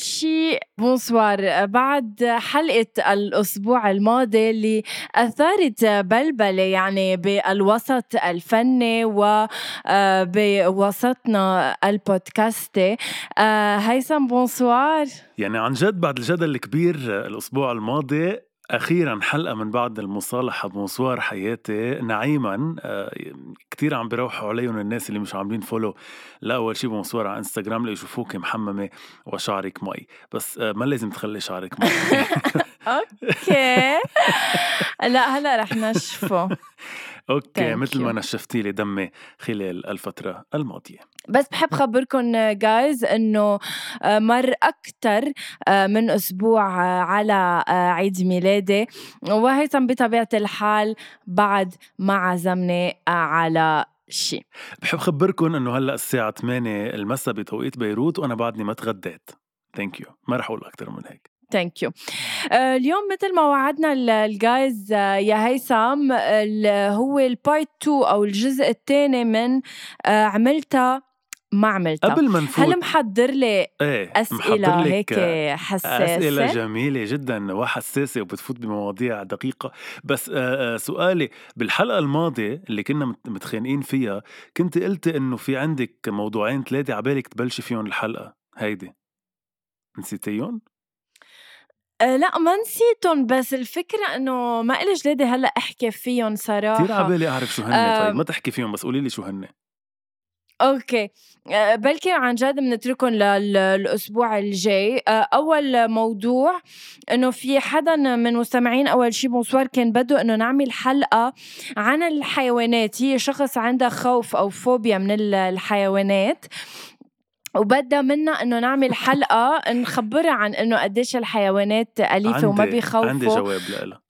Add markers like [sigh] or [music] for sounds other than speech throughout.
شيء بونسوار. بعد حلقة الأسبوع الماضي اللي أثارت بلبلة يعني بالوسط الفني وبوسطنا البودكاستي هيثم bonsoir. يعني عن جد بعد الجدل الكبير الأسبوع الماضي أخيرا حلقة من بعد المصالحة bonsoir حياتي. نعيما آه كتير عم بيروحوا عليهم الناس اللي مش عاملين follow لا أول شي bonsoir على انستغرام ليشوفوك محممة وشعرك مي. بس آه ما لازم تخلي شعرك مي. [laughs] okay. لا هلأ رح نشفه [laughs] okay مثل ما نشفتي لي دمي خلال الفترة الماضية. بس بحب خبركم guys إنه آه، مر أكثر آه، من أسبوع آه، على عيد ميلادي. وهيثم بطبيعة الحال بعد ما عزمني على شيء بحب خبركم إنه هلأ الساعة 8 المساء بتوقيت بيروت وأنا بعدني ما تغديت. thank you ما رح أقول أكثر من هيك. thank you اليوم مثل ما وعدنا ال guys يا هيثم هو ال part 2 أو الجزء الثاني من عملتها ما عملتها. قبل ما نفوت. هل محضر لي إيه أسئلة هيك حساسة؟ أسئلة جميلة جدا وحساسة وبتفوت بمواضيع دقيقة. بس سؤالي بالحلقة الماضية اللي كنا متخانقين فيها كنت قلت إنه في عندك موضوعين ثلاثة عبالك تبلشي فيهم الحلقة. هيدي. نسيتيهم لا ما نسيتهم بس الفكرة إنه ما إلي جلادي هلأ أحكي فيهم صراحة. كثير عبالي أعرف شو هن أه طيب ما تحكي فيهم بس قولي لي شو هن okay. آه، بلكي عن جد بنتركهم للأسبوع الجاي. آه، أول موضوع إنه في حدا من مستمعين أول شيء bonsoir كان بده إنه نعمل حلقة عن الحيوانات. هي شخص عندها خوف أو فوبيا من الحيوانات. وبدها منا إنه نعمل حلقة [laughs] نخبرها عن إنه قديش الحيوانات أليفة وما بيخوفوا عندي جواب لها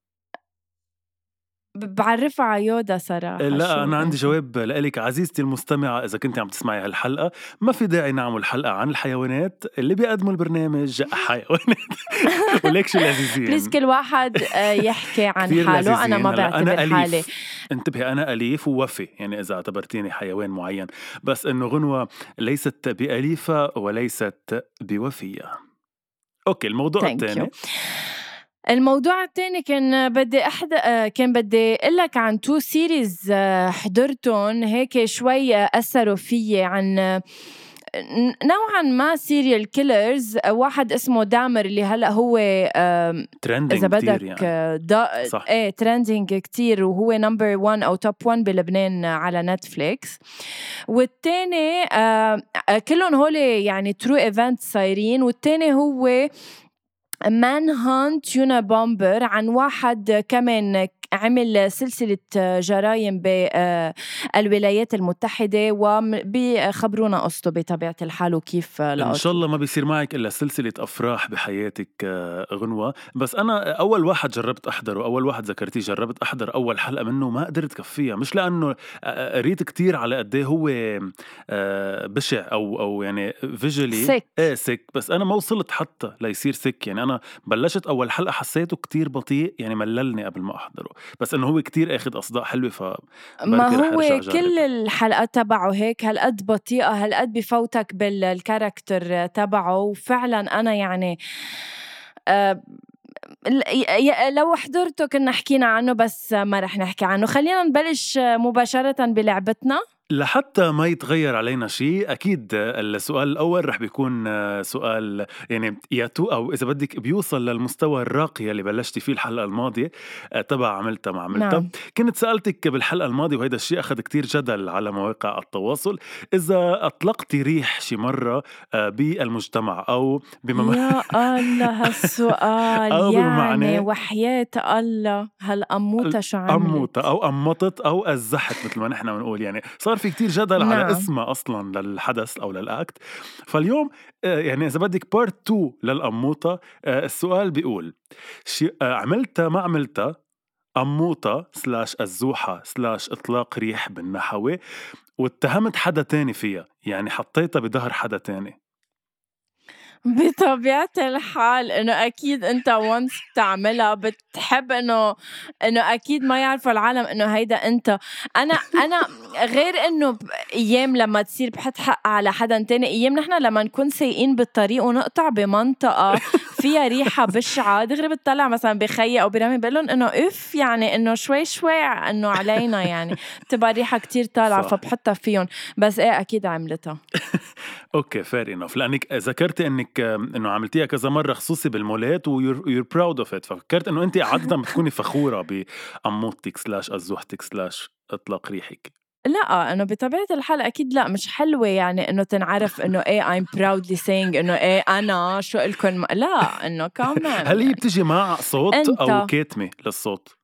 بعرفها على يودا صراحة لا أنا عندي جواب لك عزيزتي المستمعة إذا كنت عم تسمعي هالحلقة ما في داعي نعمل حلقة عن الحيوانات اللي بيقدموا البرنامج حيوانات. [laughs] وليك شو لذيذين. بليز كل واحد آه، يحكي عن حاله. أنا ما بعتبر أنا حالي. انتبهي أنا أليف ووفي. يعني إذا اعتبرتيني حيوان معين. بس إنه غنوة ليست بأليفة وليست بوفية. okay الموضوع الثاني. الموضوع الثاني كان بدي آه، كان بدي أقول لك عن two series آه، حضرتهم. هيك شوي أثروا فيي عن نوعا ما serial killers واحد اسمه دامر اللي هلأ هو trending إذا بدك يعني. دا صح. إيه trending كتير. وهو number 1 أو top 1 بلبنان على نتفليكس والتاني كلهم هول يعني true event صايرين. والتاني هو Manhunt Unabomber عن واحد كمان عمل سلسلة جرائم بالولايات المتحدة وبيخبرونا قصته بطبيعة الحال وكيف إن شاء الله ما بيصير معك إلا سلسلة أفراح بحياتك آه، غنوة. بس أنا أول واحد جربت أحضره أول واحد ذكرتيه جربت أحضر أول حلقة منه ما قدرت كفيها. مش لأنه آه، آه، قريت كتير على قد إيه هو بشع أو أو يعني visually sick. إيه sick. بس أنا ما وصلت حتى ليصير sick. يعني أنا بلشت أول حلقة حسيته كتير بطيء يعني مللني قبل ما أحضره. بس إنه هو كتير اخذ أصداء حلوة ف ما هو كل الحلقات تبعه هيك هالقد بطيئة هالقد بفوتك بال character تبعه وفعلا أنا يعني أه لو حضرته كنا حكينا عنه بس ما رح نحكي عنه. خلينا نبلش مباشرة بلعبتنا. لحتى ما يتغير علينا شيء أكيد السؤال الأول رح بيكون سؤال يعني يا تو أو إذا بدك بيوصل للمستوى الراقي اللي بلشتي فيه الحلقة الماضية تبع عملتها ما عملتها. نعم. كنت سألتك بالحلقة الماضية وهذا الشيء أخذ كتير جدل على مواقع التواصل إذا أطلقتي ريح شي مرة بالمجتمع أو بمم... يا الله [laughs] هالسؤال أو يعني وحياة الله هالقموطة شو عملت؟ قموطة أو قمطت أو أزحت مثل ما نحن بنقول يعني صار في كتير جدل نعم. على اسمها أصلا للحدث أو لل act. فاليوم آه، يعني إذا بدك part 2 للقموطه السؤال بيقول آه، عملتها ما عملتها قموطة slash الزوحة slash إطلاق ريح بالنحوي واتهمت حدا تاني فيها يعني حطيتها بظهر حدا تاني. بطبيعة الحال إنه أكيد أنت وانس بتعملها بتحب إنه إنه أكيد ما يعرفوا العالم إنه هيدا أنت. أنا [laughs] أنا غير إنه أيام لما تصير بحط حق على حدا تاني أيام نحن لما نكون سايقين بالطريق ونقطع بمنطقة فيها ريحة بشعة دغري بتطلع مثلا بخيي أو برامي بقول لهم إنه إف يعني إنه شوي شوي إنه علينا يعني. بتبقى ريحة كتير طالعة فبحطها فيهم. بس إيه أكيد عملتها. [laughs] okay fair enough لأنك ذكرتي إنك إنه عملتيها كذا مرة خصوصي بالمولات و you're proud of it ففكرت إنه انت عاده [laughs] بتكوني فخورة بقموطتك slash ازوحتك slash إطلاق ريحك. لأ إنه بطبيعة الحال أكيد لأ مش حلوة يعني إنه تنعرف إنه إيه I'm proudly saying إنه إيه أنا شو إلكن لا إنه كمان هل هي بتجي مع صوت أو كاتمة للصوت؟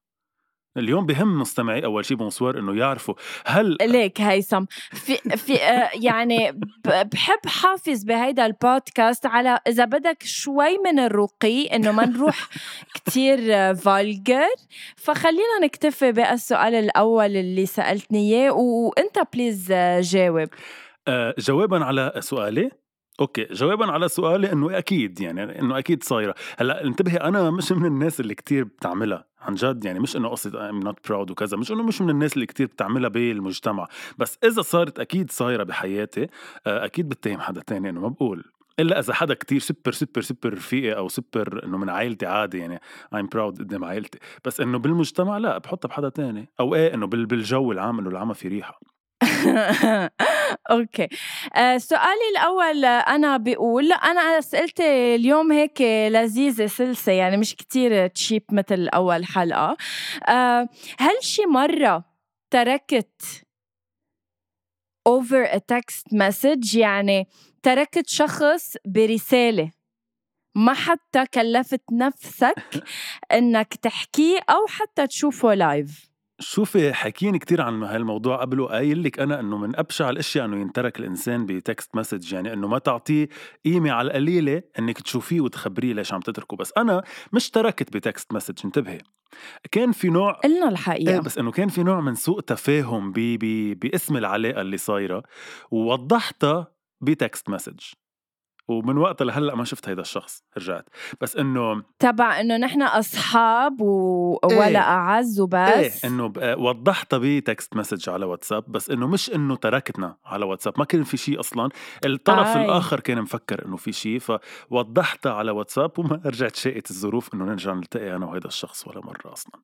اليوم بهم مستمعي أول شيء bonsoir إنه يعرفوا هل [laughs] ليك هيثم. في في آه، يعني بحب حافظ بهيدا البودكاست على إذا بدك شوي من الرقي إنه ما نروح [laughs] كتير vulgar فخلينا نكتفي بالسؤال الأول اللي سألتني إياه وأنت please جاوب. آه، جوابا على سؤالي. okay جوابا على سؤالي إنه أكيد يعني إنه أكيد صايرة. هلأ انتبهي أنا مش من الناس اللي كتير بتعملها عن جد يعني مش إنه قصه I'm not proud وكذا مش إنه مش من الناس اللي كتير بتعملها بالمجتمع. بس إذا صارت أكيد صايرة بحياتي آه، أكيد بتهم حدا تاني إنه ما بقول. إلا إذا حدا كتير super super super رفيقي أو سوبر إنه من عائلتي عادي يعني I'm proud قدام عائلتي. بس إنه بالمجتمع لا بحطها بحدا تاني. أو إيه إنه بالجو العام إنه العمى في ريحة. [laughs] okay. آه سؤالي الأول أنا بقول أنا اسئلتي اليوم هيك لذيذة سلسة يعني مش كتير cheap مثل أول حلقة. آه هل شي مرة تركت over a text message يعني تركت شخص برسالة. ما حتى كلفت نفسك [laughs] إنك تحكيه أو حتى تشوفه live شوفي حكيني كتير عن هالموضوع قبل وقايل لك أنا إنه من أبشع الأشياء إنه ينترك الإنسان ب text message يعني إنه ما تعطيه قيمة على القليلة إنك تشوفيه وتخبريه ليش عم تتركه. بس أنا مش تركت ب text message انتبهي. كان في نوع قلنا الحقيقة. إيه بس إنه كان في نوع من سوء تفاهم بي باسم العلاقة اللي صايرة ووضحتها ب text message. ومن وقتها لهلأ ما شفت هيدا الشخص رجعت. بس إنه تبع إنه نحن أصحاب و... ولا إيه اعز وبس إيه انه وضحتها ب text message على واتساب بس إنه مش إنه تركتنا على واتساب ما كان في شيء أصلا. الطرف آي. الآخر كان مفكر إنه في شيء فوضحتها على واتساب وما [laughs] رجعت شاءت الظروف إنه نرجع نلتقي أنا وهيدا الشخص ولا مرة أصلا.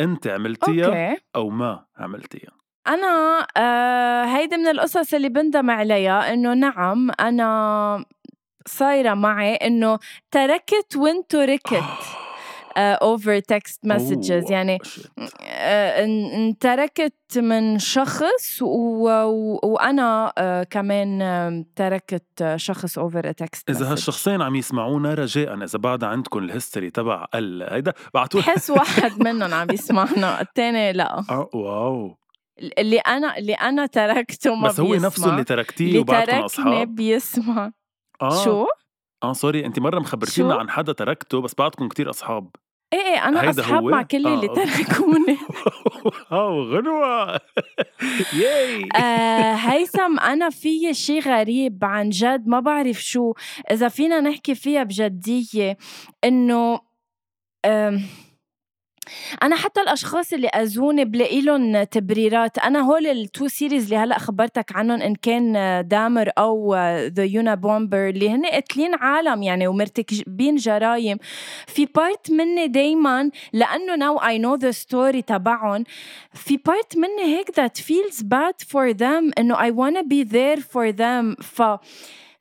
أنت عملتيها أو ما عملتيها؟ أنا آه هيدي من القصص اللي بندم عليها إنه نعم أنا صايرة معي إنه تركت [gasps] وين تركت over text messages يعني آه انتركت من شخص و... وأنا uh, كمان تركت شخص over text إذا هالشخصين عم يسمعونا رجاء إذا بعد عندكم ال history تبع ال هيدا بعتوا بحس واحد [laughs] منهم عم يسمعنا الثاني لا. واو. اللي أنا اللي أنا تركته ما بس هو بيسمع. نفسه اللي تركتيه وبعدكم أصحاب بيسمع آه. شو؟ آه سوري انت مرة مخبرتينا عن حدا تركته بس بعدكم كتير أصحاب إيه إيه أنا أصحاب هو؟ مع كل اللي آه. تركوني [laughs] آه غنوة [laughs] ياي آه هيثم أنا في شيء غريب عن جد ما بعرف شو إذا فينا نحكي فيها بجدية إنه أنا حتى الأشخاص اللي أذوني بلاقي لهم تبريرات. أنا هول ال two series اللي هلأ خبرتك عنهم إن كان دامر أو the Unabomber اللي هن قتلين عالم يعني ومرتكبين جرايم. في part مني دايما لأنه now I know the story تبعهم في part مني هيك that feels bad for them إنه I wanna be there for them ف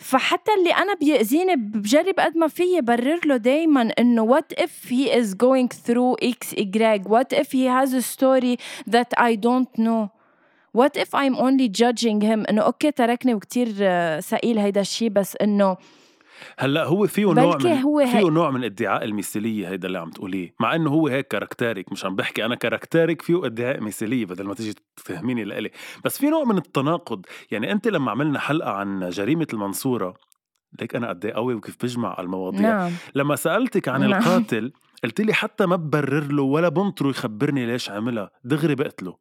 فحتى اللي أنا بيأذيني بجرب قد ما فيي برر له دائما إنه what if he is going through X Y what if he has a story that I don't know what if I'm only judging him إنه okay تركني وكتير ثقيل هيدا الشيء بس إنه هلأ هو فيه نوع من هو فيه نوع من ادعاء المثالية هيدا اللي عم تقوليه مع إنه هو هيك caractère ك مش عم بحكي أنا caractère ك فيه ادعاء مثالية بدل ما تيجي تفهميني لإلي بس في نوع من التناقض يعني أنت لما عملنا حلقة عن جريمة المنصورة ليك أنا قد إيه قوي وكيف بجمع المواضيع نعم. لما سألتك عن نعم. القاتل قلت لي حتى ما ببرر له ولا بنطره يخبرني ليش عملها دغري بقتله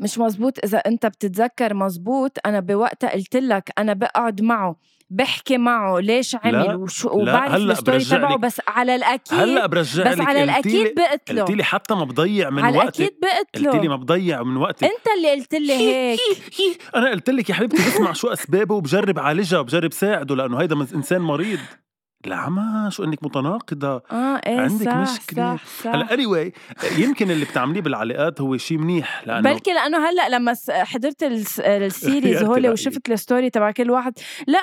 مش مزبوط إذا أنت بتتذكر مزبوط أنا بوقتها قلت لك أنا بقعد معه بحكي معه ليش عمل وشو وبعرف هلأ الستوري تبعه بس على الاكيد هلأ برجع بس على الأكيد بقتله. قلتي لي حتى ما بضيع من على وقتي الاكيد قلتي لي بقتله ما بضيع من وقتي أنت اللي قلت لي هيك. أنا قلت لك يا حبيبتي بسمع شو أسبابه وبجرب عالجها وبجرب ساعده لأنه هيدا إنسان مريض. لا عما شو إنك متناقضة آه إيه عندك صح مشكلة. صح صح هلأ اني anyway يمكن اللي بتعمليه بالعلاقات هو شيء منيح لأنه بلكي لأنه هلأ لما حضرت ال س- ال series هول. وشفت ال story تبع كل واحد لأ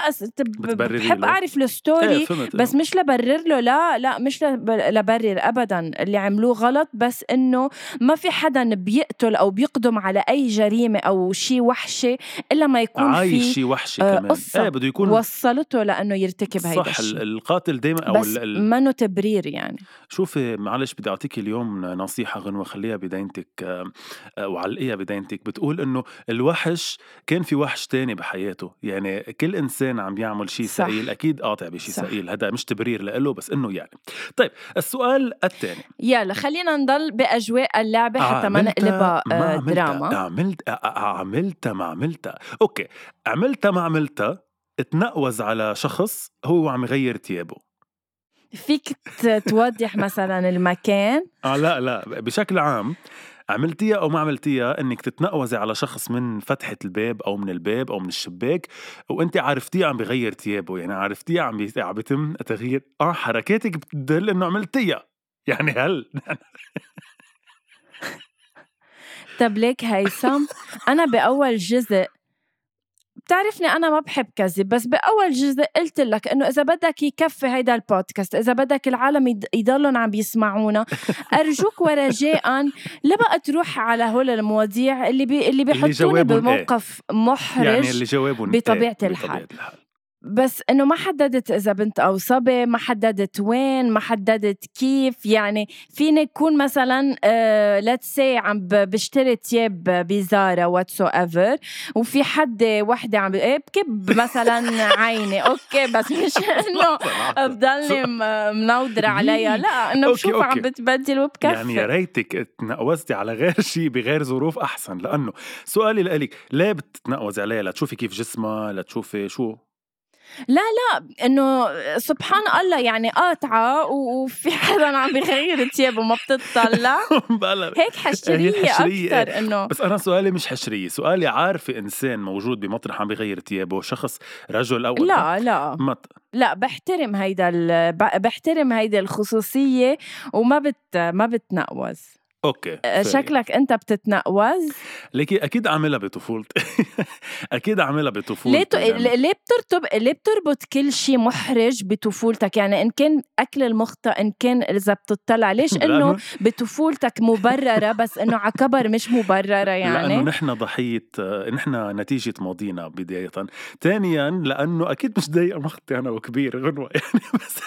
بحب. أعرف إيه ال story فهمت بس مش لبرر له لا لا مش لب- لبرر ابدا اللي عملوه غلط بس إنه ما في حدا بيقتل أو بيقدم على أي جريمة أو شيء وحشة إلا ما يكون عايش في شيء وحشي آه، كمان قصة إيه بده يكون وصلته لأنه يرتكب هيدا الشيء القاتل دائما أو بس منه تبرير يعني. شوفي معلش بدي اعطيك اليوم نصيحة غنوة خليها بدينتك آه، آه، وعلقيها بدينتك بتقول إنه الوحش كان في وحش تاني بحياته. يعني كل إنسان عم يعمل شيء. ثقيل أكيد قاطع بشيء. ثقيل هذا مش تبرير له بس إنه يعني. طيب السؤال الثاني يلا خلينا نضل بأجواء اللعبة حتى ما نقلبها آه، دراما. عملت عملتها ما عملتها أوكي عملتها ما عملتها اتنقوز على شخص هو عم يغير ثيابه فيك توضح مثلا المكان؟ آه لا لا. بشكل عام عملتيها أو ما عملتيها إنك تتنقوزي على شخص من فتحة الباب أو من الباب أو من الشباك وانت عرفتيه عم بغير ثيابه يعني عرفتيه عم عم بيتم تغيير. آه حركاتك بتدل إنه عملتيها يعني هل؟ [laughs] طب ليك هيثم؟ أنا بأول جزء بتعرفني أنا ما بحب كذب بس بأول جزء قلت لك إنه إذا بدك يكفي هيدا البودكاست إذا بدك العالم يض- يضلوا عم يسمعونا [laughs] أرجوك ورجاء لا بقى تروح على هول المواضيع اللي بي اللي بيحطوني إيه. بموقف محرج يعني اللي جوابهم إيه؟ الحال. بطبيعة الحال بس إنه ما حددت إذا بنت أو صبي ما حددت وين ما حددت كيف. يعني فيني يكون مثلا let's say عم بشتري تياب بزارة whatsoever وفي حد وحدة عم إيه بكب مثلا [laughs] عيني. okay بس مش [laughs] إنه بضلني م- منودرة عليها. لا إنه بشوفها عم. بتبدل وبكفي. يعني يا ريتك تنقوزتي على غير [laughs] شيء بغير ظروف أحسن. لأنه سؤالي لإلك ليه بتتنقوزي عليها؟ لتشوفي كيف جسمها؟ لتشوفي شو؟ إنه سبحان الله يعني قاطعة و- وفي حدا عم بيغير تيابه ما بتطلع. [laughs] هيك حشرية, حشرية، أكثر إنه بس أنا سؤالي مش حشرية سؤالي عارفة إنسان موجود بمطرح عم بيغير ثيابه شخص رجل أو لا لا. مط... لا بحترم هيدا ال- بحترم هيدا الخصوصية وما بت ما بتنقوز. أوكي fair. شكلك أنت بتتنقوز. ليكي أكيد عاملها بطفولتي. [laughs] أكيد عاملها بطفولتي ليه ت... يعني. ليه بترتب ليه بتربط كل شيء محرج بطفولتك؟ يعني إن كان أكل المخطئ إن كان إذا بتطلع ليش [laughs] لأنه- بطفولتك مبررة [laughs] بس إنه على كبر مش مبررة لأنه يعني؟ نحن ضحية آه، نحن نتيجة ماضينا بداية. ثانيا لأنه أكيد مش ضايق مخطي أنا وكبير غنوة يعني. بس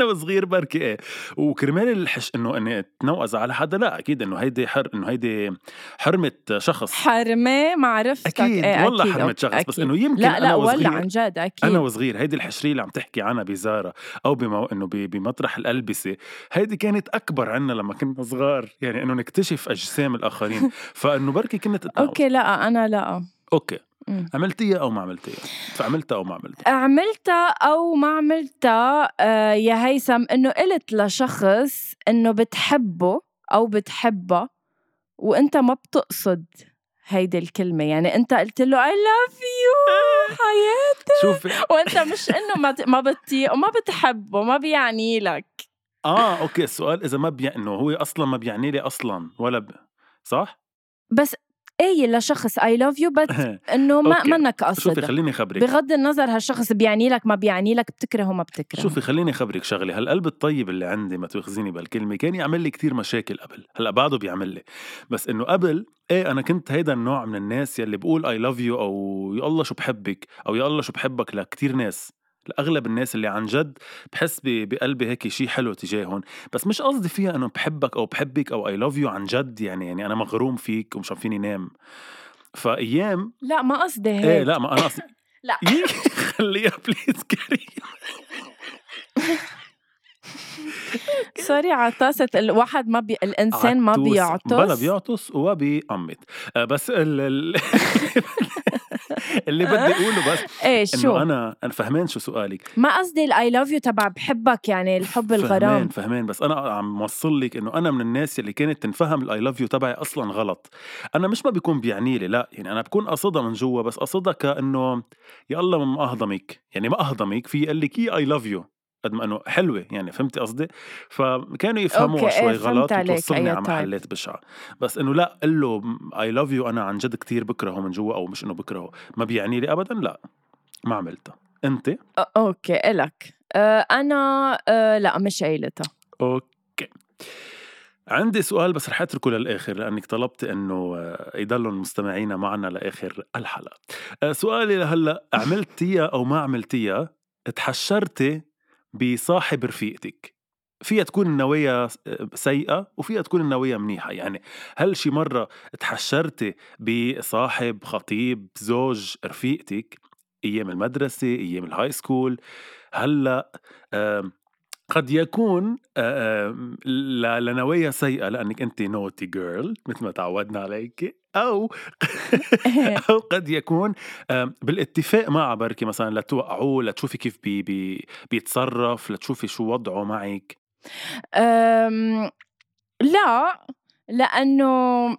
أنا وصغير بركي إيه. وكرمال الحش إنه إني اتنوز على حدا لا أكيد إنه هيدي حر إنه هيدي حرمة شخص. حرمة معرفتك. أكيد. إيه والله أكيد، حرمة شخص. بس أكيد. إنه يمكن لا لا وصغير ولا عن جد أكيد. أنا وصغير هيدي الحشرية اللي عم تحكي عنها بزارة أو بمو... إنه ب... بمطرح الألبسة هيدي كانت أكبر عنا لما كنا صغار يعني إنه نكتشف أجسام الآخرين. [laughs] فإنه بركي كنت أوكي لا أنا لا. okay. عملتيها أو ما عملتيها؟ فعملتها أو ما عملتها؟ عملتها أو ما عملتها آه يا هيثم إنه قلت لشخص إنه بتحبه أو بتحبها وأنت ما بتقصد هيدي الكلمة. يعني أنت قلت له I love you [laughs] حياتي شوفي وأنت مش إنه ما ما بتطيق وما بتحبه ما بيعني لك. آه okay السؤال إذا ما بيعني إنه هو أصلا ما بيعني لي أصلا ولا ب... صح؟ بس إيه لشخص I love you بس [laughs] إنه ما. منك شوفي قصد خليني خبرك. بغض النظر هالشخص بيعني لك ما بيعني لك بتكرهه ما بتكرهه. شوفي خليني خبرك شغلة. هالقلب الطيب اللي عندي ما تاخذيني بالكلمة كان يعمل لي كتير مشاكل قبل. هلأ بعده بيعمل لي. بس إنه قبل إيه أنا كنت هيدا النوع من الناس يلي بقول I love you أو يا الله شو بحبك أو يا الله شو بحبك لكتير ناس. لأغلب الناس اللي عن جد بحس بقلبي هيك شيء حلو تجاههم بس مش قصدي فيها إنه بحبك أو بحبك أو I love you عن جد يعني يعني أنا مغروم فيك ومش عم فيني نام. فأيام لا ما قصدي هيك. إيه لا ما أنا قصدي [laughs] لا. [laughs] خليها please كريم. [laughs] sorry عطاسة الواحد ما بي... الإنسان ما. بيعطس بلا بيعطس. وبيقمط آه، بس ال... ال... [laughs] اللي بدي أقوله بس [laughs] إيه شو؟ انه أنا أنا فهمان شو سؤالك. ما قصدي ال I love you تبع بحبك يعني الحب الغرام. فهمان فهمان بس أنا عم موصل لك إنه أنا من الناس اللي كانت تنفهم ال I love you تبعي أصلا غلط. أنا مش ما بيكون بيعني لي لا يعني أنا بكون قصدها من جوا بس قصدها كأنه يا الله ما أهضمك. يعني ما أهضمك في يقول لك I love you قد ما إنه حلوة يعني فهمتي قصدي؟ فكانوا يفهموها إيه، شوي فهمت غلط وتوصلني أي على طيب. محلات بشعه بس إنه لا قل له I love you أنا عن جد كثير بكرهه من جوا أو مش إنه بكرهه. ما بيعني لي ابدا؟ لا ما عملتها. انت؟ okay إلك. أه أنا أه لا مش قايلتها. okay. عندي سؤال بس رح أتركه للآخر لأنك طلبت إنه آه، يضلوا مستمعينا معنا لآخر الحلقة. سؤالي لهلأ عملتيها أو ما عملتيها تحشرتي بصاحب رفيقتك. فيها تكون النوايا سيئة وفيها تكون النوايا منيحة. يعني هل شي مرة تحشرتي بصاحب خطيب زوج رفيقتك أيام المدرسة أيام ال high school هلأ قد يكون آم، ل- لنوايا سيئة لأنك أنت naughty girl مثل ما تعودنا عليك أو [laughs] [laughs] أو قد يكون آم، بالاتفاق معه بركي مثلا لتوقعوه لتشوفي كيف بي بي بيتصرف لتشوفي شو وضعه معك. أم لا لأنه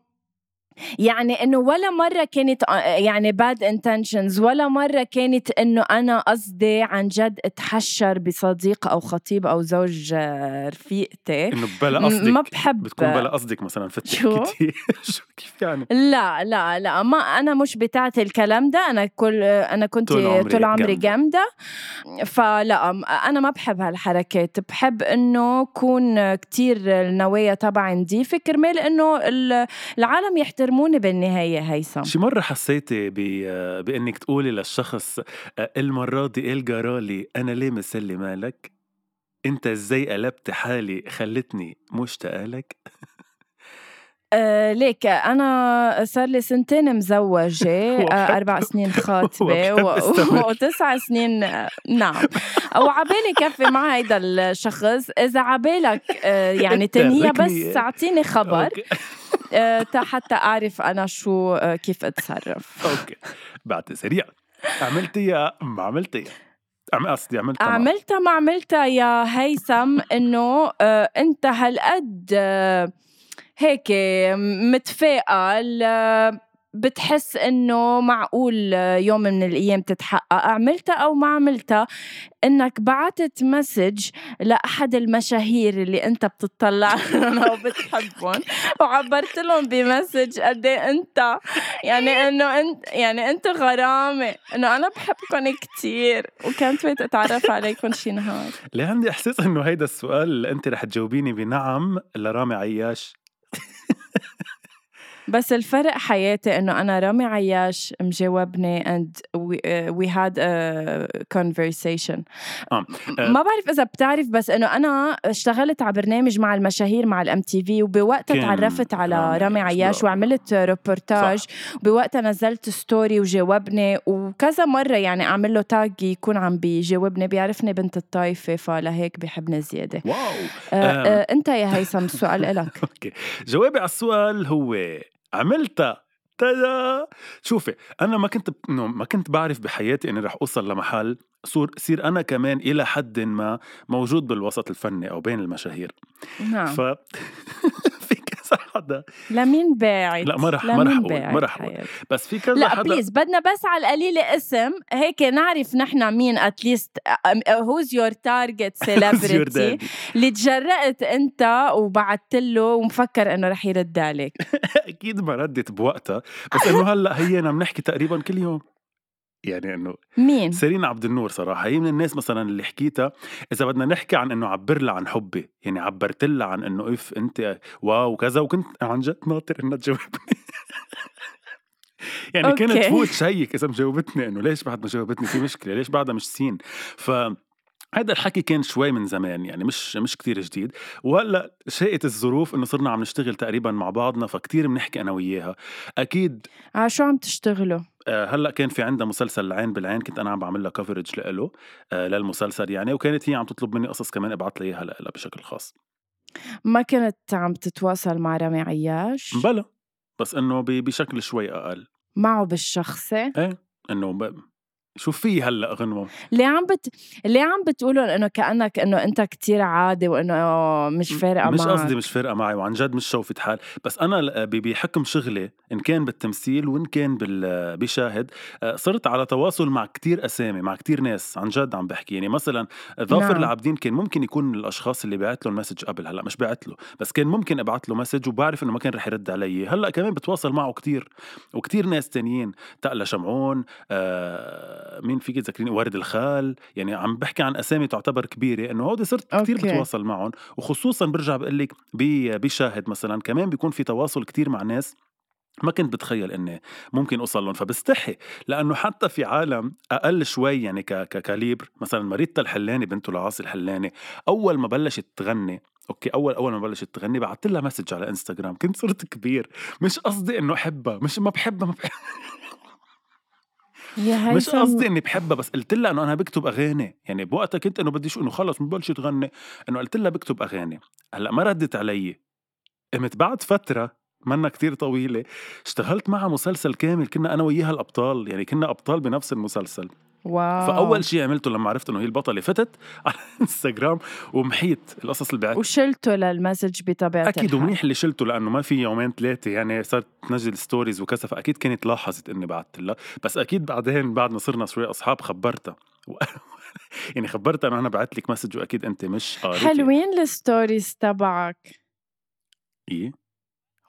يعني إنه ولا مرة كانت آه، يعني bad intentions ولا مرة كانت إنه أنا قصدي عن جد أتحشر بصديق أو خطيب أو زوج آه، رفيقتي. إنه بلا قصدك ما بحب. بتكون بلا قصدك مثلا فتك شو؟ كتير [laughs] شو كيف يعني؟ لا لا لا ما أنا مش بتاعت الكلام ده. أنا كل أنا كنت طول عمري طول عمري جامدة. جامدة. فلا أنا ما بحب هالحركات. بحب إنه كون كتير النوايا تبعي نظيفه كرمال إنه ال- العالم يحترموني بالنهاية هيثم. شي مرة حسيتي ب- بإنك تقولي للشخص المرة دي إيه جرالي أنا ليه مسلي مالك؟ أنت إزاي قلبت حالي خلتني مشتاقة لك آه ليك أنا صار لي سنتين مزوجة [laughs] آه أربع سنين خاطبة و-. [laughs] وتسع سنين نعم. وعبالي كفي مع هيدا الشخص إذا عبالك آه يعني [laughs] تنهيها تركني. بس أعطيني خبر. حتى أعرف أنا شو آه كيف أتصرف. أوكي. بعد سريع. عملتيها ما عملتيها عم قصدي عملتها ما- عملتها ما عملتها يا هيثم إنه آه أنت هالقد آه هيك متفائل آه بتحس إنه معقول يوم من الأيام تتحقق؟ عملتها أو ما عملتها؟ إنك بعتت message لأحد المشاهير اللي أنت بتطلع [laughs] أو بتحبهم وعبرت لهم ب message قد إيه أنت يعني إنه انت يعني أنت غرامه. إنه أنا بحبكم كتير وكنت wait أتعرف عليكم شي نهار. ليه عندي إحساس إنه هيدا السؤال أنت رح تجاوبيني بنعم لرامي عياش؟ [laughs] بس الفرق حياتي إنه أنا رامي عياش مجاوبني and we, we had a conversation. آه. ما بعرف إذا بتعرف بس إنه أنا اشتغلت على برنامج مع المشاهير مع ال MTV وبوقتها تعرفت على رامي عياش،. وعملت روبورتاج وبوقتها نزلت story وجاوبني وكذا مرة يعني أعمل له tag يكون عم بيجاوبني بيعرفني بنت الطايفة فلهيك بيحبني زيادة. wow. آه آم. آه أنت يا هيثم السؤال إلك. [laughs] okay. جوابي على السؤال هو عملتها ta-da! شوفي أنا ما كنت ما كنت بعرف بحياتي إني رح أوصل لمحل صور صير أنا كمان إلى حد ما موجود بالوسط الفني أو بين المشاهير. نعم. ف [laughs] [laughs] حدا لمين باعت؟ لا، ما رح- ما رح أقول، ما رح؟ بس في كذا لا حدا please بدنا بس على القليلة اسم. هيك نعرف نحن مين at least who's your target celebrity؟ اللي تجرأت أنت وبعت له ومفكر إنه رح يرد عليك. [laughs] أكيد ما ردت بوقتها. بس إنه هلأ هينا بنحكي تقريبا كل يوم. يعني إنه مين؟ سيرين عبد النور صراحة هي من الناس مثلا اللي حكيتها إذا بدنا نحكي عن إنه عبر لها عن حبي يعني عبرت لها عن إنه إف أنت wow وكذا وكنت عن جد ناطر إنها تجاوبني [laughs] يعني كانت okay. تفوت check إذا مجاوبتني إنه ليش بعد ما جاوبتني في مشكلة ليش بعدها مش seen ف هذا الحكي كان شوي من زمان يعني مش مش كتير جديد. وهلأ شاءت الظروف إنه صرنا عم نشتغل تقريبا مع بعضنا فكتير بنحكي أنا وياها. أكيد على شو عم تشتغلوا؟ آه، هلأ كان في عندها مسلسل العين بالعين كنت أنا عم بعمل لها كفرج له آه، للمسلسل يعني وكانت هي عم تطلب مني قصص كمان ابعث لها إياها لها بشكل خاص. ما كنت عم تتواصل مع رامي عياش؟ بلا بس إنه بشكل شوي أقل. معه بالشخصي؟ إيه إنه. شو في هلأ غنوة؟ ليه عم بت... ليه عم بتقولوا إنه كأنك إنه أنت كتير عادي وإنه مش فارقة مش معك. قصدي مش فارقة معي وعن جد مش شوفة حال بس أنا بحكم شغلي إن كان بالتمثيل وإن كان بال- بشاهد آه، صرت على تواصل مع كتير أسامي مع كتير ناس عن جد عم بحكي. يعني مثلا ظافر نعم. العابدين كان ممكن يكون من الأشخاص اللي بعت له ال message قبل هلأ مش بعت له. بس كان ممكن أبعت له message وبعرف إنه ما كان رح يرد علي. هلأ كمان بتواصل معه كتير وكتير ناس تانيين. تقلا شمعون آه مين فيك تذكريني ورد الخال. يعني عم بحكي عن أسامي تعتبر كبيرة إنه هودي صرت كتير okay. بتواصل معهم وخصوصا برجع بقول لك بشاهد مثلا كمان بيكون في تواصل كتير مع ناس ما كنت بتخيل إني ممكن أوصل لهم فبستحي. لأنه حتى في عالم أقل شوي يعني ك calibre مثلا مريتا الحلاني بنته لعاصي الحلاني أول ما بلشت تغني okay أول أول ما بلشت تغني بعثت لها message على انستغرام كنت صرت كبير. مش قصدي إنه أحبها. مش ما بحبها ما بحبها. [laughs] يا مش قصدي إني بحبها بس قلت لها إنه أنا بكتب أغاني. يعني بوقتها كنت إنه بدي شو إنه خلص ببلش تغني. إنه قلت لها بكتب أغاني. هلأ ما ردت علي. قمت بعد فترة منا كتير طويلة اشتغلت معها مسلسل كامل كنا أنا وياها الأبطال. يعني كنا أبطال بنفس المسلسل. واو. فأول شيء عملته لما عرفت إنه هي البطلة فتت [laughs] على إنستغرام ومحيت القصص اللي بعت وشلته لل message بطبيعة أكيد. ومنيح اللي شلته لأنه ما في يومين ثلاثة يعني صارت تنزل stories وكذا فاكيد كانت لاحظت إني بعثت لها بس أكيد بعدين بعد ما صرنا شوي أصحاب خبرتها. و- [laughs] يعني خبرتها إنه أنا بعت لك message وأكيد أنت مش قاريتي حلوين ال stories تبعك. إيه؟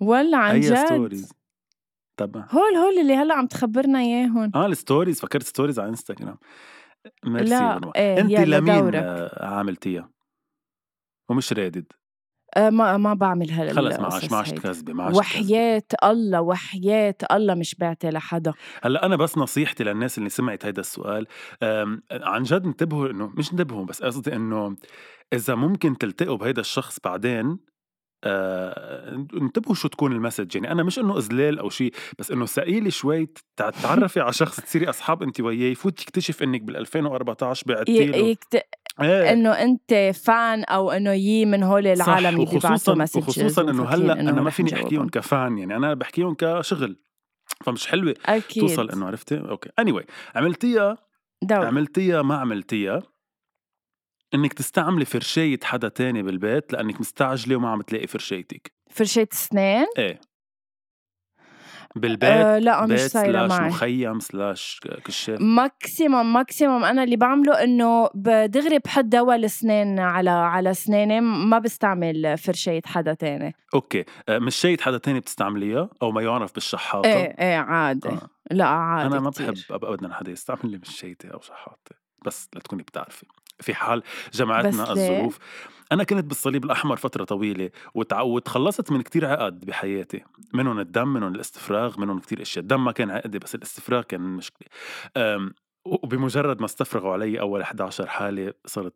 ولا عن جد. تبع هول هول اللي هلا عم تخبرنا اياهم آه ال stories فكرت stories على إنستغرام ميرسي لا،. إيه، انت لمين دورك. آه، عاملتيها ومش رادد أه ما ما بعمل هلا خلص معاش معاش. تكذبي معاش. وحياة الله وحياة الله مش بعتي لحدا هلا أنا بس نصيحتي للناس اللي سمعت هيدا السؤال عن جد انتبهوا إنه مش انتبهوا بس قصدي إنه إذا ممكن تلتقوا بهيدا الشخص بعدين آه، انتبهوا شو تكون المسج. يعني أنا مش إنه اذلال أو شيء بس إنه ثقيلي شوي تع- تعرفي على شخص تصيري أصحاب انت وياه يفوت يكتشف إنك بال 2014 بعتي له. يكت... إيه. إنه أنت fan أو إنه يي من هول العالم اللي وخصوصا messages وخصوصا إنه هلأ أنا ما فيني. أحكيهم ك fan. يعني أنا بحكيهم كشغل. فمش حلوة أكيد. توصل إنه عرفتي؟ okay. اني anyway, عملتيها دور عملتيها ما عملتيها؟ إنك تستعملي فرشاية حدا تاني بالبيت لأنك مستعجلة وما عم تلاقي فرشايتك فرشاة اسنان إيه. بالبيت آه لا مش بيت صايرة slash معي. مخيم slash كشاف. maximum maximum أنا اللي بعمله إنه بدغري بحط دواء الاسنان على على اسناني ما بستعمل فرشاية حدا تاني. okay. آه، مش شيء حدا تاني بتستعمليها؟ أو ما يعرف بالشحاطة؟ إيه إيه عادي. آه. لا عادي أنا ما. بحب ابدا حدا يستعمل لي مشايتي أو شحاطة بس لتكوني بتعرفي. في حال جمعتنا؟ الظروف. أنا كنت بالصليب الأحمر فترة طويلة وتع- وتخلصت من كتير عقد بحياتي منهم الدم منهم الاستفراغ منهم كتير أشياء. الدم ما كان عقدي بس الاستفراغ كان مشكلة. أم، وبمجرد ما استفرغوا علي أول 11 حالة صرت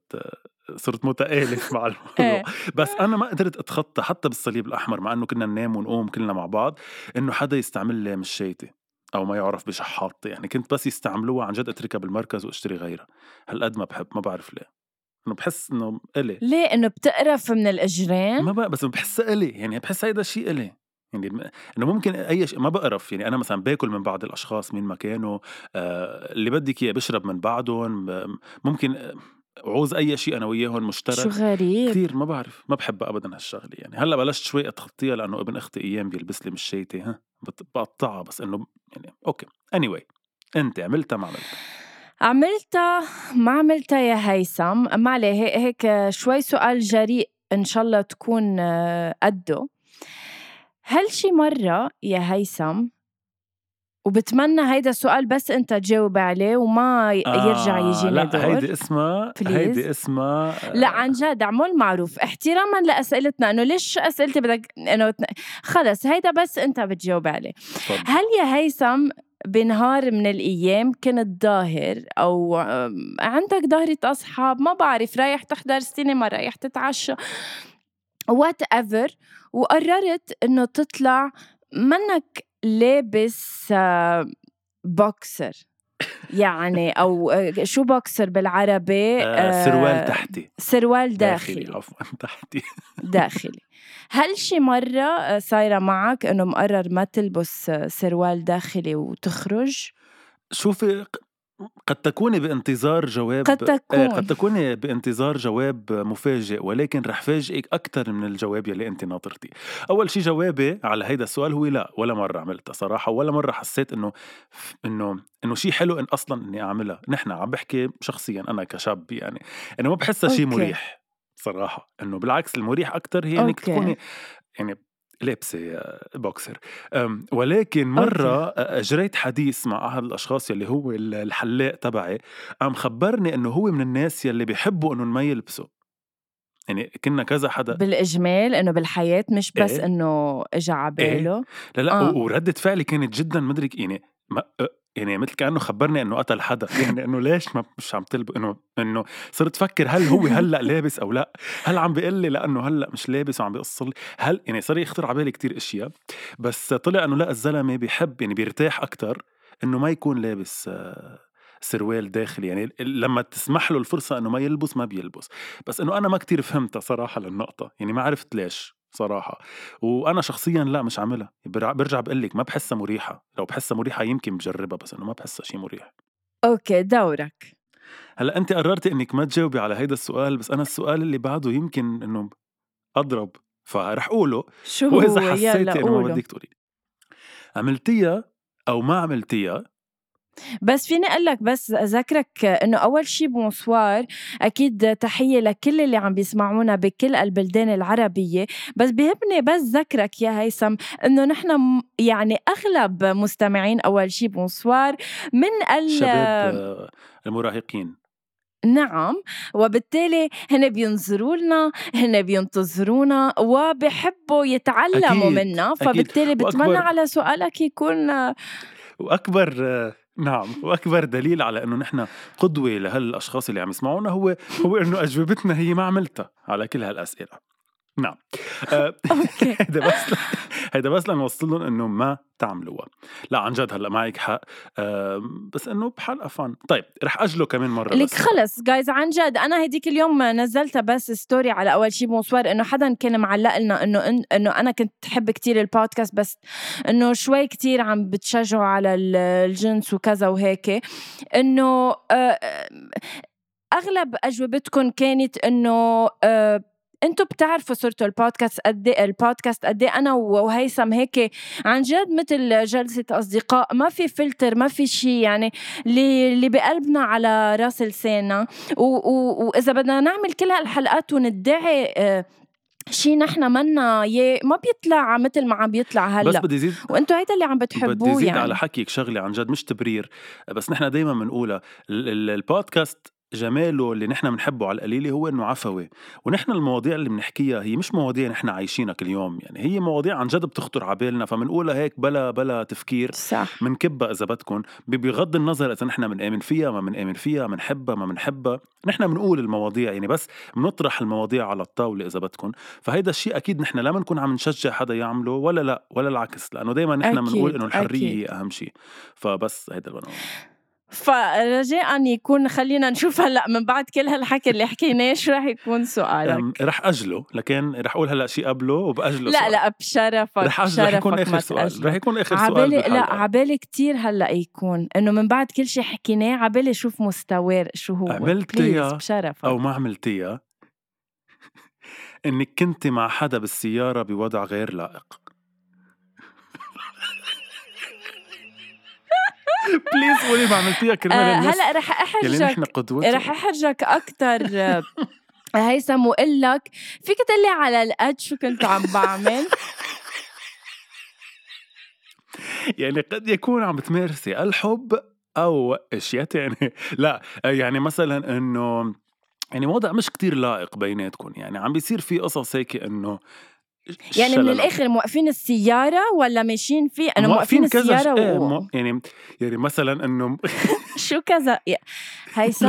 صرت متآلف [laughs] مع الموضوع. إيه. بس أنا ما قدرت أتخطى حتى بالصليب الأحمر مع إنه كنا ننام ونقوم كلنا مع بعض إنه حدا يستعمل لي مشيتي. أو ما يعرف بشحاطتي يعني كنت بس يستعملوها عن جد أتركها بالمركز وأشتري غيرها. هالقد ما بحب ما بعرف ليه. إنه بحس إنه إلي. ليه؟ إنه بتقرف من الأجرين؟ ما بقى بس بحسها إلي يعني بحس هيدا الشيء إلي. يعني إنه ممكن أي شيء ما بقرف. يعني أنا مثلا باكل من بعض الأشخاص مين ما كانوا آه اللي بدك إياه بشرب من بعضهم ممكن آه، عوز أي شيء أنا وياهم مشترك. شو غريب. كثير ما بعرف ما بحبها ابدا هالشغلة يعني. هلأ بلشت شوي أتخطيها لأنه ابن أختي أيام بيلبس لي مشيتي ها؟ بقطعها بس إنه يعني أوكي. اني anyway. أنت عملتها ما عملتها؟ عملتها ما عملتها يا هيثم. ما عليه هي- هيك شوي سؤال جريء إن شاء الله تكون آه، قده. هل شي مرة يا هيثم وبتمنى هيدا السؤال بس انت تجاوب عليه وما ي- يرجع يجينا لا دور هيدي اسمها. هيدي اسمها لا عن جد اعمل معروف. احتراما لأسئلتنا إنه ليش أسئلتي بدك إنه خلص هيدا بس انت بتجاوب عليه. تفضل. هل يا هيثم بنهار من الأيام كنت ظاهر أو عندك ظاهرة أصحاب ما بعرف رايح تحضر سينما رايح تتعشى. whatever وقررت إنه تطلع منك لابس آه، بوكسر يعني [laughs] أو آه، شو بوكسر بالعربي؟ آه سروال تحتي. سروال داخلي. داخلي عفوا [laughs] تحتي. داخلي. هل شي مرة آه، صايرة معك إنه مقرر ما تلبس آه، سروال داخلي وتخرج؟ شوفي قد تكوني بانتظار جواب قد آه، تكون. قد تكوني بانتظار جواب مفاجئ ولكن رح فاجئك أكثر من الجواب يلي أنت ناطرتيه أول شي جوابي على هيدا السؤال هو لا ولا مرة عملتها صراحة ولا مرة حسيت إنه إنه إنه شيء حلو إن أصلا إني أعملها نحن عم بحكي شخصيا أنا كشاب يعني إنه ما بحسها شيء. مريح صراحة إنه بالعكس المريح أكثر هي okay. تكوني يعني لابسه آه، بوكسر. ولكن مرة أجريت حديث مع أحد الأشخاص يلي هو ال- الحلاق تبعي قام خبرني إنه هو من الناس يلي بيحبوا إنه ما يلبسوا. يعني كنا كذا حدا. بالإجمال إنه بالحياة مش بس إيه. إنه إجا على باله. لا لا آه. وردة فعلي كانت جدا مدري يعني ما يعني مثل كأنه خبرني إنه قتل حدا. [laughs] يعني إنه ليش ما مش عم تلب إنه إنه صرت أفكر هل هو هلأ لابس أو لأ. هل عم بيقول لي لأنه هلأ مش لابس وعم بيقص لي. هل يعني صار يخطر على بالي كثير إشياء. بس طلع إنه لأ الزلمة بيحب يعني بيرتاح أكثر إنه ما يكون لابس آه، سروال داخلي. يعني لما تسمح له الفرصة إنه ما يلبس ما بيلبس. بس إنه أنا ما كتير فهمتها صراحة للنقطة. يعني ما عرفت ليش. صراحة وأنا شخصيا لأ مش عاملها. برجع بقول لك ما بحسها مريحة. لو بحسها مريحة يمكن بجربها بس انه ما بحسها شيء مريح. okay دورك. هلأ انت قررتي انك ما تجاوبي على هيدا السؤال بس أنا السؤال اللي بعده يمكن إنه أضرب فرح اقوله شو يلا حسيتي إنه ما قوله. بدك تقولي. عملتيها أو ما عملتيها بس فيني أقول لك بس أذكرك إنه أول شي bonsoir أكيد تحية لكل اللي عم بيسمعونا بكل البلدان العربية. بس بيهمني بس ذكرك يا هيثم إنه نحن يعني أغلب مستمعين أول شي bonsoir من ال شباب آه، المراهقين. نعم وبالتالي هن بينظروا لنا هن بينتظرونا وبحبوا يتعلموا أكيد، منا. أكيد. فبالتالي بتمنى وأكبر- على سؤالك يكون وأكبر آه، نعم واكبر دليل على إنه نحن قدوة لهالأشخاص اللي عم يسمعونا هو هو إنه أجوبتنا هي ما عملتها على كل هالأسئلة. نعم. آه، أوكي. [laughs] هيدا بس هيدا بس لنوصل لهم إنه ما تعملوها. لا عن جد هلأ معك حق. آه، بس إنه بحلقه فن طيب رح أجله كمان مرة لك خلص جايز عن جد أنا هديك اليوم نزلتها بس story على أول شي bonsoir إنه حدا كان معلق لنا إنه إنه أنا كنت حب كتير البودكاست بس إنه شوي كتير عم بتشجعوا على ال- الجنس وكذا وهيك. إنه آه، أغلب أجوبتكم كانت إنه أنتم بتعرفوا صرتوا البودكاست قد إيه- البودكاست قد إيه؟ أنا وهيثم هيك عن جد مثل جلسة أصدقاء. ما في فلتر ما في شيء يعني اللي اللي بقلبنا على راس لساننا. وإذا بدنا نعمل كل هالحلقات وندعي آه، شيء نحن منا يه ما بيطلع مثل ما عم بيطلع بس هلا بدي زيد وأنتم هيدا اللي عم بدي بتحبوه زيد يعني. على حكيك شغلة عن جد مش تبرير. بس نحن دائما بنقولها ال- ال- البودكاست جماله اللي نحن بنحبه على القليلة هو إنه عفوي ونحن المواضيع اللي بنحكيها هي مش مواضيع نحن عايشينها كل يوم يعني هي مواضيع عن جد بتخطر على بالنا فبنقولها هيك بلا بلا تفكير. صح. منكبها إذا بدكم بغض النظر إذا نحن بنآمن فيها ما بنآمن فيها بنحبها ما بنحبها نحن بنقول المواضيع يعني بس بنطرح المواضيع على الطاولة إذا بدكم فهيدا الشيء أكيد نحن لا بنكون عم نشجع حدا يعمله ولا لا ولا العكس. لأنه دائما نحن بنقول إنه الحرية أكيد. هي أهم شيء. فبس هيدا اللي فرجاء يكون خلينا نشوف هلأ من بعد كل هالحكي اللي حكيناه شو رح يكون سؤالك رح أجله لكن رح أقول هلأ شيء قبله وبأجله لا سؤال. لا بشرفك رح أجله رح يكون آخر سؤال. رح يكون آخر سؤال عبالي لا. عبالي كتير هلأ يكون إنه من بعد كل شيء حكيناه عبالي شوف مستواه شو هو عملتيها بشرفك أو ما عملتيها [laughs] إنك كنت مع حدا بالسيارة بوضع غير لائق بليز قولي ما عملتيها كرمال آه الناس هلا رح احرجك رح احرجك أكثر [laughs] هيثم وقول لك فيك تقلي على القد شو كنت عم بعمل؟ [laughs] يعني قد يكون عم بتمارسي الحب أو أشياء تانية. [laughs] لا يعني مثلا إنه يعني وضع مش كتير لائق بيناتكم. يعني عم بيصير في قصص هيك إنه يعني من. الآخر موقفين السيارة ولا ماشيين فيه أنا موقفين كذا ش- السياره إيه و... مو- يعني يعني مثلا إنه [laughs] شو كذا؟ هيثم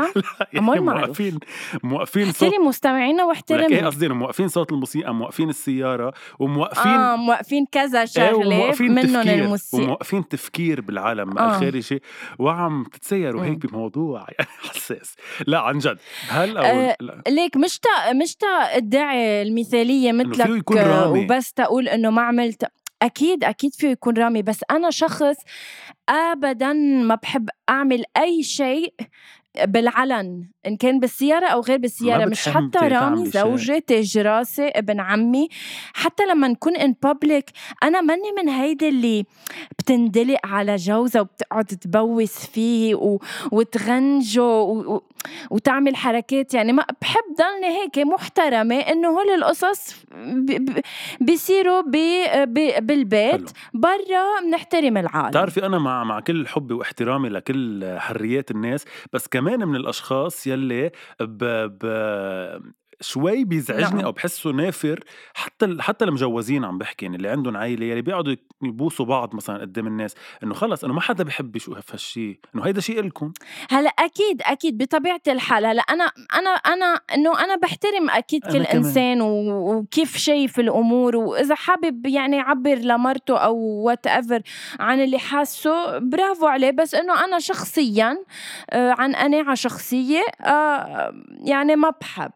يعني معروف. موقفين موقفين صوت احترم مستمعينا لك إيه واحترم قصدي موقفين صوت الموسيقى موقفين السيارة وموقفين آه موقفين كذا إيه شغلة وموقفين منهم الموسيقى. وموقفين تفكير بالعالم آه. الخارجي وعم تتسيروا هيك. بموضوع [laughs] يعني حساس. لا عن جد. هل أو آه، لا. ليك مش تا مش تا ادعي المثالية مثلك آه،. وبس تقول إنه ما عملت. أكيد أكيد فيه يكون رامي. بس أنا شخص ابدا ما بحب أعمل أي شيء بالعلن. إن كان بالسيارة أو غير بالسيارة مش حتى رامي. زوجي تاج راسي ابن عمي حتى لما نكون ان بابليك أنا ماني من هيدي اللي بتندلق على جوزها وبتقعد تبوس فيه و... وتغنجه و... و... وتعمل حركات يعني ما بحب ضلني هيك محترمة إنه هول القصص ب... بيصيروا ب... ب... بالبيت. برا بنحترم العالم بتعرفي أنا مع مع كل حبي واحترامي لكل حريات الناس بس كمان من الأشخاص يلي ب, ب شوي بيزعجني نعم. أو بحسه نافر حتى حتى المجوزين عم بحكي يعني اللي عندهم عائله يلي بيقعدوا يبوسوا بعض مثلا قدام الناس إنه خلص إنه ما حدا بحب يشوف هالشيء إنه هيدا شيء إلكم هلأ أكيد أكيد بطبيعة الحال هلأ أنا أنا أنا إنه أنا بحترم أكيد أنا كل كمان. إنسان وكيف شايف الأمور وإذا حابب يعني يعبر لمرته أو whatever عن اللي حاسه برافو عليه بس إنه أنا شخصيا آه، عن قناعة شخصية آه، يعني ما بحب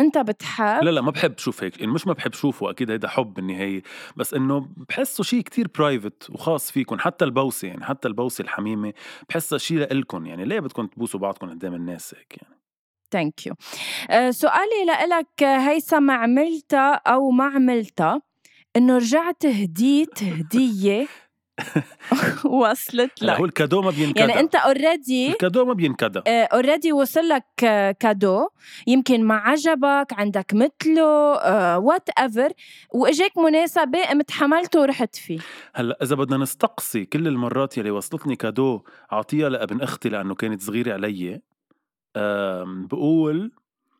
أنت بتحب لا لا ما بحب شوف هيك مش ما بحب شوفه أكيد هيدا حب بالنهاية بس إنه بحسه شيء كتير private وخاص فيكم حتى البوسة يعني حتى البوسة الحميمة بحسها شيء لإلكم يعني ليه بدكم تبوسوا بعضكم قدام الناس هيك يعني؟ thank you سؤالي لإلك هيثم عملتها أو ما عملتها إنه رجعت هديت هدية [laughs] [laughs] [laughs] وصلت هلا لك. هو ال cadeau ما بينكدى يعني أنت already ال cadeau ما بينكدى already وصل لك آه، cadeau. يمكن ما عجبك عندك مثله whatever وإجاك مناسبة قمت حملته ورحت فيه. هلأ إذا بدنا نستقصي كل المرات يلي وصلتني cadeau أعطيها لابن أختي لأنه كانت صغيرة علي. بقول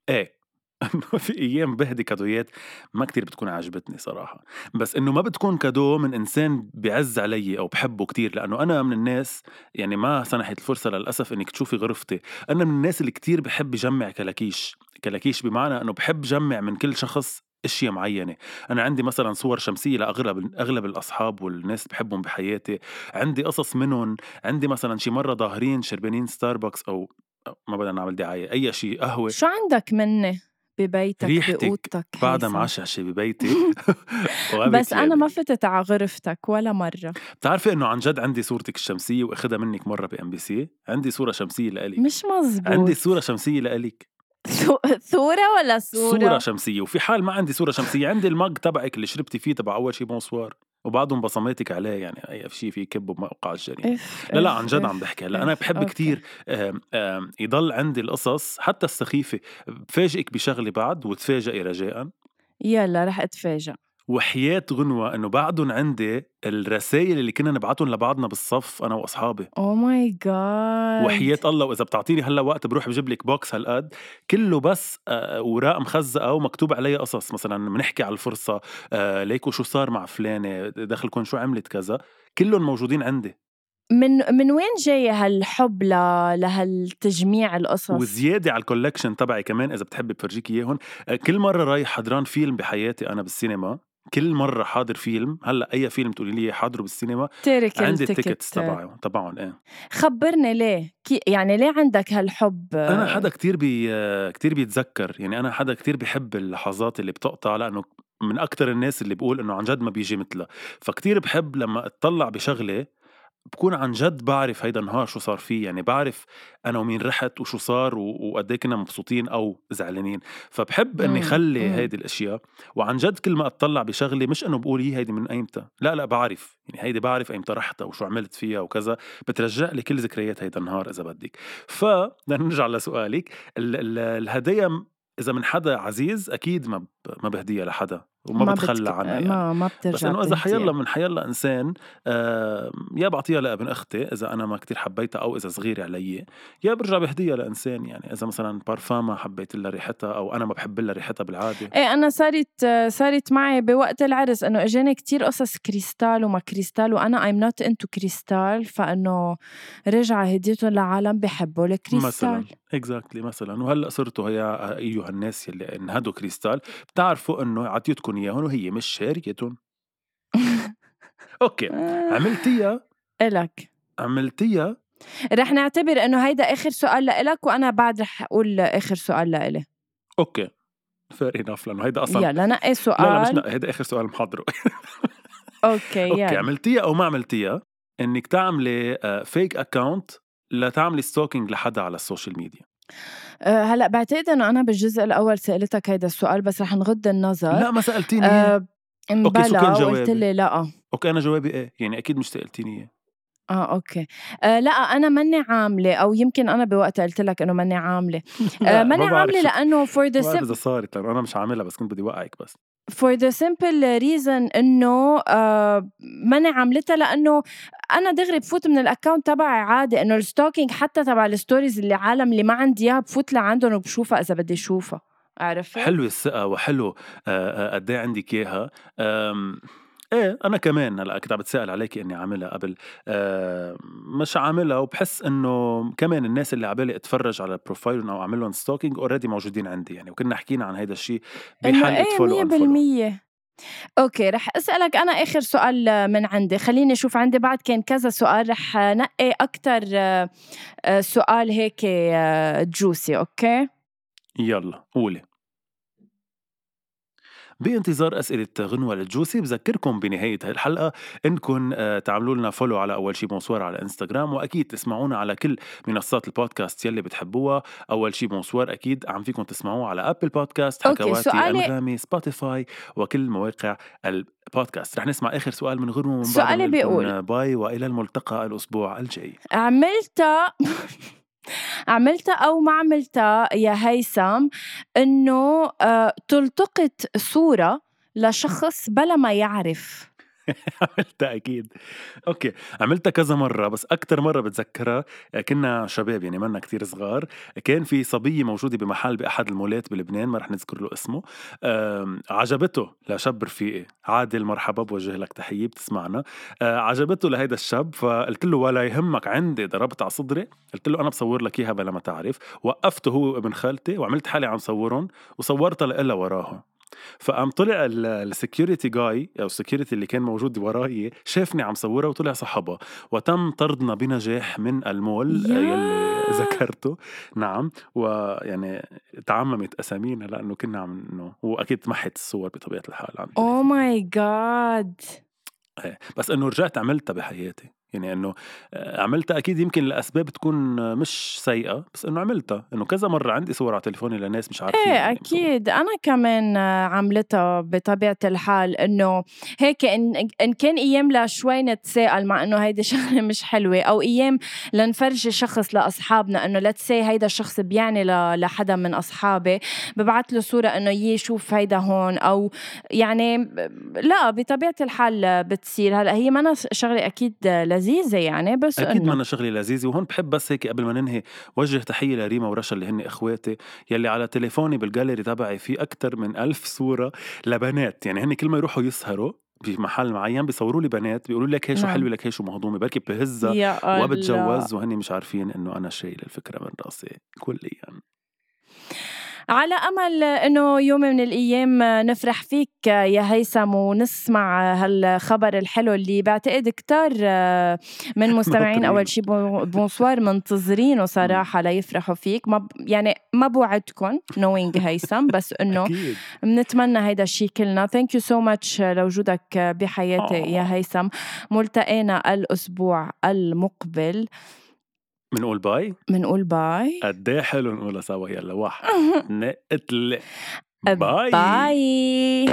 إيه [laughs] في أيام بهدي كادويات ما كتير بتكون عجبتني صراحة. بس إنه ما بتكون كادو من إنسان بيعز علي أو بحبه كتير لأنه أنا من الناس يعني ما سنحت الفرصة للأسف إنك تشوفي غرفتي. أنا من الناس اللي كتير بحب جمع كلاكيش. كلاكيش بمعنى إنه بحب جمع من كل شخص أشياء معينة. أنا عندي مثلا صور شمسية لأغلب أغلب الأصحاب والناس بحبهم بحياتي. عندي قصص منهم. عندي مثلا شي مرة ظاهرين شربانين ستاربكس أو ما بدنا نعمل دعاية أي شيء قهوة. شو عندك مني؟ ببيتك ريحتك بأوضتك بعدها؟ معششه ببيتي بس أنا يعني. ما فتت على غرفتك ولا مرة. بتعرفي إنه عن جد عندي صورتك الشمسية واخدها منك مرة ب MBC؟ عندي صورة شمسية لإلك. مش مزبوط. عندي صورة شمسية لإلك. ثوره ولا صورة؟ صورة شمسية. وفي حال ما عندي صورة شمسية عندي ال mug تبعك اللي شربتي فيه تبع أول شي bonsoir وبعضهم بصماتك عليه يعني أي شيء في يكبوا بموقع الجريمة. إف لا لا عن جد عم بحكي. هلا أنا. بحب آم، يضل عندي القصص حتى السخيفة. بفاجئك بشغلة بعد وتفاجئي رجاء. يلا رح اتفاجئ وحياة غنوة إنه بعدهم عندي الرسائل اللي كنا نبعتهم لبعضنا بالصف أنا وأصحابي. oh my God وحياة الله وإذا بتعطيني هلأ وقت بروح بجيب لك box هالقد كله بس آه، اوراق مخزقه ومكتوب عليها قصص. مثلا بنحكي على الفرصة آه، ليكو شو صار مع فلانة دخلكم شو عملت كذا. كلهم موجودين عندي. من من وين جاي هالحب ل... لهالتجميع القصص؟ وزيادة على ال collection تبعي كمان إذا بتحبي بفرجيك اياهم آه، كل مرة رايح حضران فيلم بحياتي أنا بالسينما كل مرة حاضر فيلم هلأ أي فيلم تقولي لي حاضره بالسينما تارك عندي ال ticket. ال tickets تبعهم تبعهم إيه. خبرني ليه؟ كي يعني ليه عندك هالحب؟ أنا حدا كتير بي كتير بيتذكر يعني أنا حدا كتير بحب اللحظات اللي بتقطع لأنه من أكتر الناس اللي بقول إنه عن جد ما بيجي مثلها. فكتير بحب لما أطلع بشغلة بكون عن جد بعرف هيدا النهار شو صار فيه يعني بعرف أنا ومين رحت وشو صار وقد إيه كنا مبسوطين أو زعلانين. فبحب إني مم، خلي مم. هيدي الأشياء وعن جد كل ما أطلع بشغله مش إنه بقول هي هيدي من أيمتى لا لا بعرف. يعني هيدي بعرف أيمتى رحتها وشو عملت فيها وكذا. بترجع لي كل ذكريات هيدا النهار إذا بدك. فبدنا نرجع لسؤالك ال- ال- إذا من حدا عزيز أكيد ما ب- ما بهديها لحدا. وما ما بتخلى بتك... عنها يعني. ما ما بترجع بس إنه إذا. حيلا من حيلا إنسان آه يا بعطيها لابن أختي إذا أنا ما كتير حبيتها أو إذا صغيرة علي يا برجع بهديها لإنسان يعني. إذا مثلا بارفاما حبيت لها ريحتها أو أنا ما بحب لها ريحتها بالعادة. إيه أنا صارت صارت معي بوقت العرس إنه إجاني كتير قصص كريستال وما كريستال وأنا I'm not into crystal فإنه رجع هديتهم لعالم بحبوا الكريستال مثلا exactly مثلا. وهلأ صرتوا يا أيها الناس يلي انهدوا كريستال بتعرفوا إنه عطيتكم اياهم وهي مش شاريتهم [laughs] أوكي آه، عملتيها؟ إلك. عملتيها؟ رح نعتبر إنه هيدا آخر سؤال لإلك وأنا بعد رح أقول آخر سؤال لإلي. أوكي fair enough لأنه هيدا أصلا يلا نقي سؤال لا لا مش نق- هيدا آخر سؤال محضره [laughs] أوكي أوكي يلا. عملتيها أو ما عملتيها؟ إنك تعملي فيك account لتعملي stalking لحدا على ال social media. أه هلأ بعتقد إنه أنا بالجزء الأول سألتك هيدا السؤال بس رح نغض النظر لا ما سألتيني. أه شو كان جوابي؟ لي لا أوكي أنا جوابي إيه يعني أكيد مش سألتيني اياه آه أوكي. آه لأ أنا ماني عاملة أو يمكن أنا بوقتها قلت لك إنه ماني عاملة. [laughs] آه ما ماني عاملة لأنه ما بعرف sim- اذا صارت لأنه أنا مش عاملها بس كنت بدي وقعك بس. For the simple reason إنه آه ماني عاملتها لأنه أنا دغري بفوت من ال account تبعي عادي إنه ال stalking حتى تبع ال stories اللي عالم اللي ما عندي إياها بفوت لعندهم وبشوفها إذا بدي أشوفها. عرفت؟ حلوة الثقة وحلو آه، آه، قد إيه عندك إياها. إيه أنا كمان هلأ كنت عم بتسال عليكي إني عاملها قبل. آه، مش عاملها وبحس إنه كمان الناس اللي عبالي أتفرج على profile هم أو أعمل لهم stalking already موجودين عندي يعني وكنا حكينا عن هيدا الشيء بحلقه إيه follow مية بالمية. أوكي رح أسألك أنا آخر سؤال من عندي. خليني أشوف عندي بعد كان كذا سؤال رح نقي أكتر سؤال هيك juicy أوكي؟ يلا قولي. بانتظار أسئلة غنوة لل juicy بذكركم بنهاية هاي الحلقة إنكم آه، تعملوا لنا follow على أول شي بونسوار على انستغرام وأكيد تسمعونا على كل منصات البودكاست يلي بتحبوها. أول شي بونسوار أكيد عم فيكم تسمعوه على أبل بودكاست حكواتي أنغامي سبوتيفاي وكل مواقع البودكاست رح نسمع آخر سؤال من غنوة ومن بعد سؤالي بيقول. باي وإلى الملتقى الأسبوع الجاي. عملتها [laughs] عملتها أو ما عملتها يا هيثم إنه آه، تلتقط صورة لشخص بلا ما يعرف. [laughs] عملتها أكيد. أوكي عملتها كذا مرة بس أكثر مرة بتذكرها كنا شباب يعني منا كتير صغار. كان في صبية موجودة بمحل بأحد المولات بلبنان ما رح نذكر له اسمه. عجبته لشاب رفيقي. عادل مرحبا بوجه لك تحية بتسمعنا. آه، عجبته لهيدا الشاب فقلت له ولا يهمك عندي ضربت على صدري. قلت له أنا بصور لك إياها بلا ما تعرف. وقفته هو وابن خالتي وعملت حالي عم صورهم وصورتها لها وراها فقام طلع ال security جاي أو ال security اللي كان موجود وراي شافني عم صورها وطلع صحبها وتم طردنا بنجاح من المول. يلي ذكرته. نعم. ويعني تعممت أسامينا لأنه كنا عم إنه واكيد تمحت الصور بطبيعة الحال عن أو ماي جاد بس إنه رجعت عملتها بحياتي. يعني إنه آه، عملتها أكيد يمكن لأسباب تكون مش سيئة بس إنه عملتها إنه كذا مرة عندي صور على تليفوني لناس مش عارفين إيه يعني. أكيد أنا كمان آه، عملتها بطبيعة الحال إنه هيك إن, إن كان أيام لشوي نتسلى مع إنه هيدي [laughs] شغلة مش حلوة أو أيام لنفرجي شخص لأصحابنا إنه let's see هيدا الشخص بيعني لحدا من أصحابي ببعث له صورة إنه يي شوف هيدا هون أو يعني لا بطبيعة الحال بتصير هلأ هي ما شغلة أكيد لذيذة يعني بس أكيد إنه منا شغله لذيذة وهون بحب بس هيك قبل ما ننهي وجه تحية لريما ورشا اللي هن إخواتي يلي على تليفوني بالجاليري تبعي في أكثر من ألف صورة لبنات يعني هن كل ما يروحوا يسهروا بمحل معين بيصوروا لي بنات بيقولوا لك هي شو نعم. حلوة لك هي شو مهضومة بركي بهزها. وبتجوز وهن مش عارفين إنه أنا شايل الفكرة من راسي كليا على أمل إنه يوم من الأيام نفرح فيك يا هيثم ونسمع هالخبر الحلو اللي بعتقد كتار من [laughs] مستمعين. أول شي بو- بونسوار منتظرينه صراحة ليفرحوا فيك. ما ب- يعني ما بوعدكم نوينج هيثم بس إنه بنتمنى هيدا الشيء كلنا. Thank you so much لوجودك بحياتي يا آه. هيثم. ملتقينا الأسبوع المقبل. بنقول bye بنقول bye قد إيه حلو نقولها سوا يلا واحد اثنين bye bye